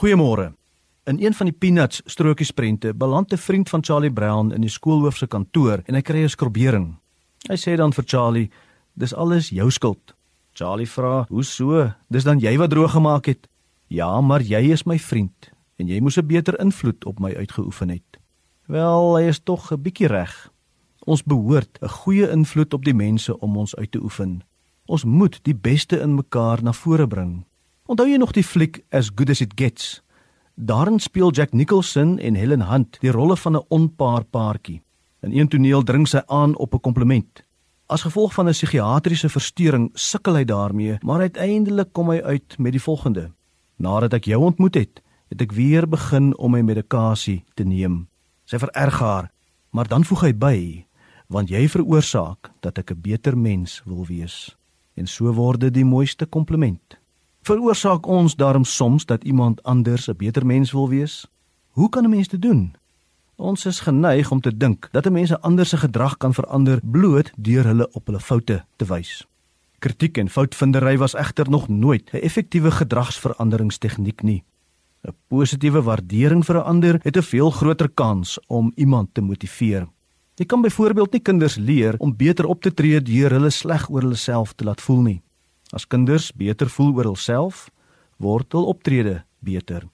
Goeiemôre. In een van die Peanuts strokiesprente beland 'n vriend van Charlie Brown in die skoolhoof se kantoor en hy kry 'n skrobbering. Hy sê dan vir Charlie: "Dis alles jou skuld." Charlie vra: "Hoe so? Dis dan jy wat droog gemaak het?" "Ja, maar jy is my vriend en jy moes 'n beter invloed op my uitgeoefen het." Wel, hy is tog 'n bietjie reg. Ons behoort 'n goeie invloed op die mense om ons uit te oefen. Ons moet die beste in mekaar na vore bring. Onthou jy nog die fliek As Good As It Gets? Daarin speel Jack Nicholson en Helen Hunt die rolle van 'n onpaar paartjie. In een toneel dring sy aan op 'n kompliment. As gevolg van 'n psigiatriese verstoring sukkel hy daarmee, maar uiteindelik kom hy uit met die volgende: Nadat ek jou ontmoet het, het ek weer begin om my medikasie te neem. Sy vererg haar, maar dan voeg hy by: Want jy veroorsaak dat ek 'n beter mens wil wees. En so word dit die mooiste kompliment veroorsaak ons daarom soms dat iemand anders 'n beter mens wil wees? Hoe kan 'n mens dit doen? Ons is geneig om te dink dat 'n mens 'n ander se gedrag kan verander bloot deur hulle op hulle foute te wys. Kritiek en foutvindery was egter nog nooit 'n effektiewe gedragsveranderingstegniek nie. 'n Positiewe waardering vir 'n ander het 'n veel groter kans om iemand te motiveer. Jy kan byvoorbeeld nie kinders leer om beter op te tree deur hulle sleg oor hulle self te laat voel nie. As kinders beter voel oor hulself, word hul optrede beter.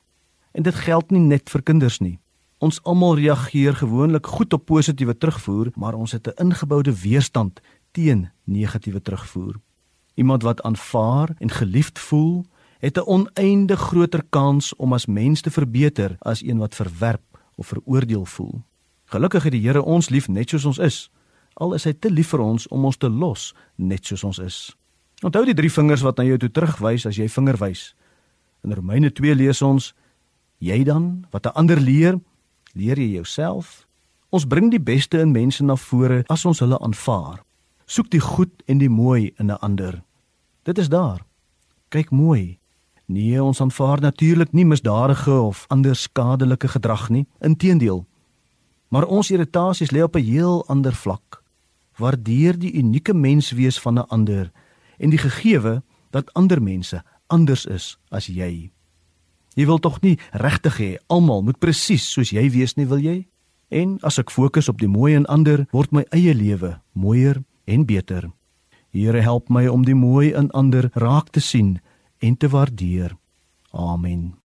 En dit geld nie net vir kinders nie. Ons almal reageer gewoonlik goed op positiewe terugvoer, maar ons het 'n ingeboude weerstand teen negatiewe terugvoer. Iemand wat aanvaar en geliefd voel, het 'n oneindig groter kans om as mens te verbeter as een wat verwerp of veroordeel voel. Gelukkig het die Here ons lief net soos ons is, al is hy te lief vir ons om ons te los net soos ons is. Onthou die drie vingers wat na jou toe terugwys as jy vinger wys. In Romeine 2 lees ons: Jy dan wat 'n ander leer, leer jy jouself. Ons bring die beste in mense na vore as ons hulle aanvaar. Soek die goed en die mooi in 'n ander. Dit is daar. Kyk mooi. Nee, ons aanvaar natuurlik nie misdadige of ander skadelike gedrag nie. Inteendeel. Maar ons irritasies lê op 'n heel ander vlak. Waardeer die unieke menswees van 'n ander en die gegewe dat ander mense anders is as jy. Jy wil tog nie regtig hê almal moet presies soos jy wees nie, wil jy? En as ek fokus op die mooi in ander, word my eie lewe mooier en beter. Here help my om die mooi in ander raak te sien en te waardeer. Amen.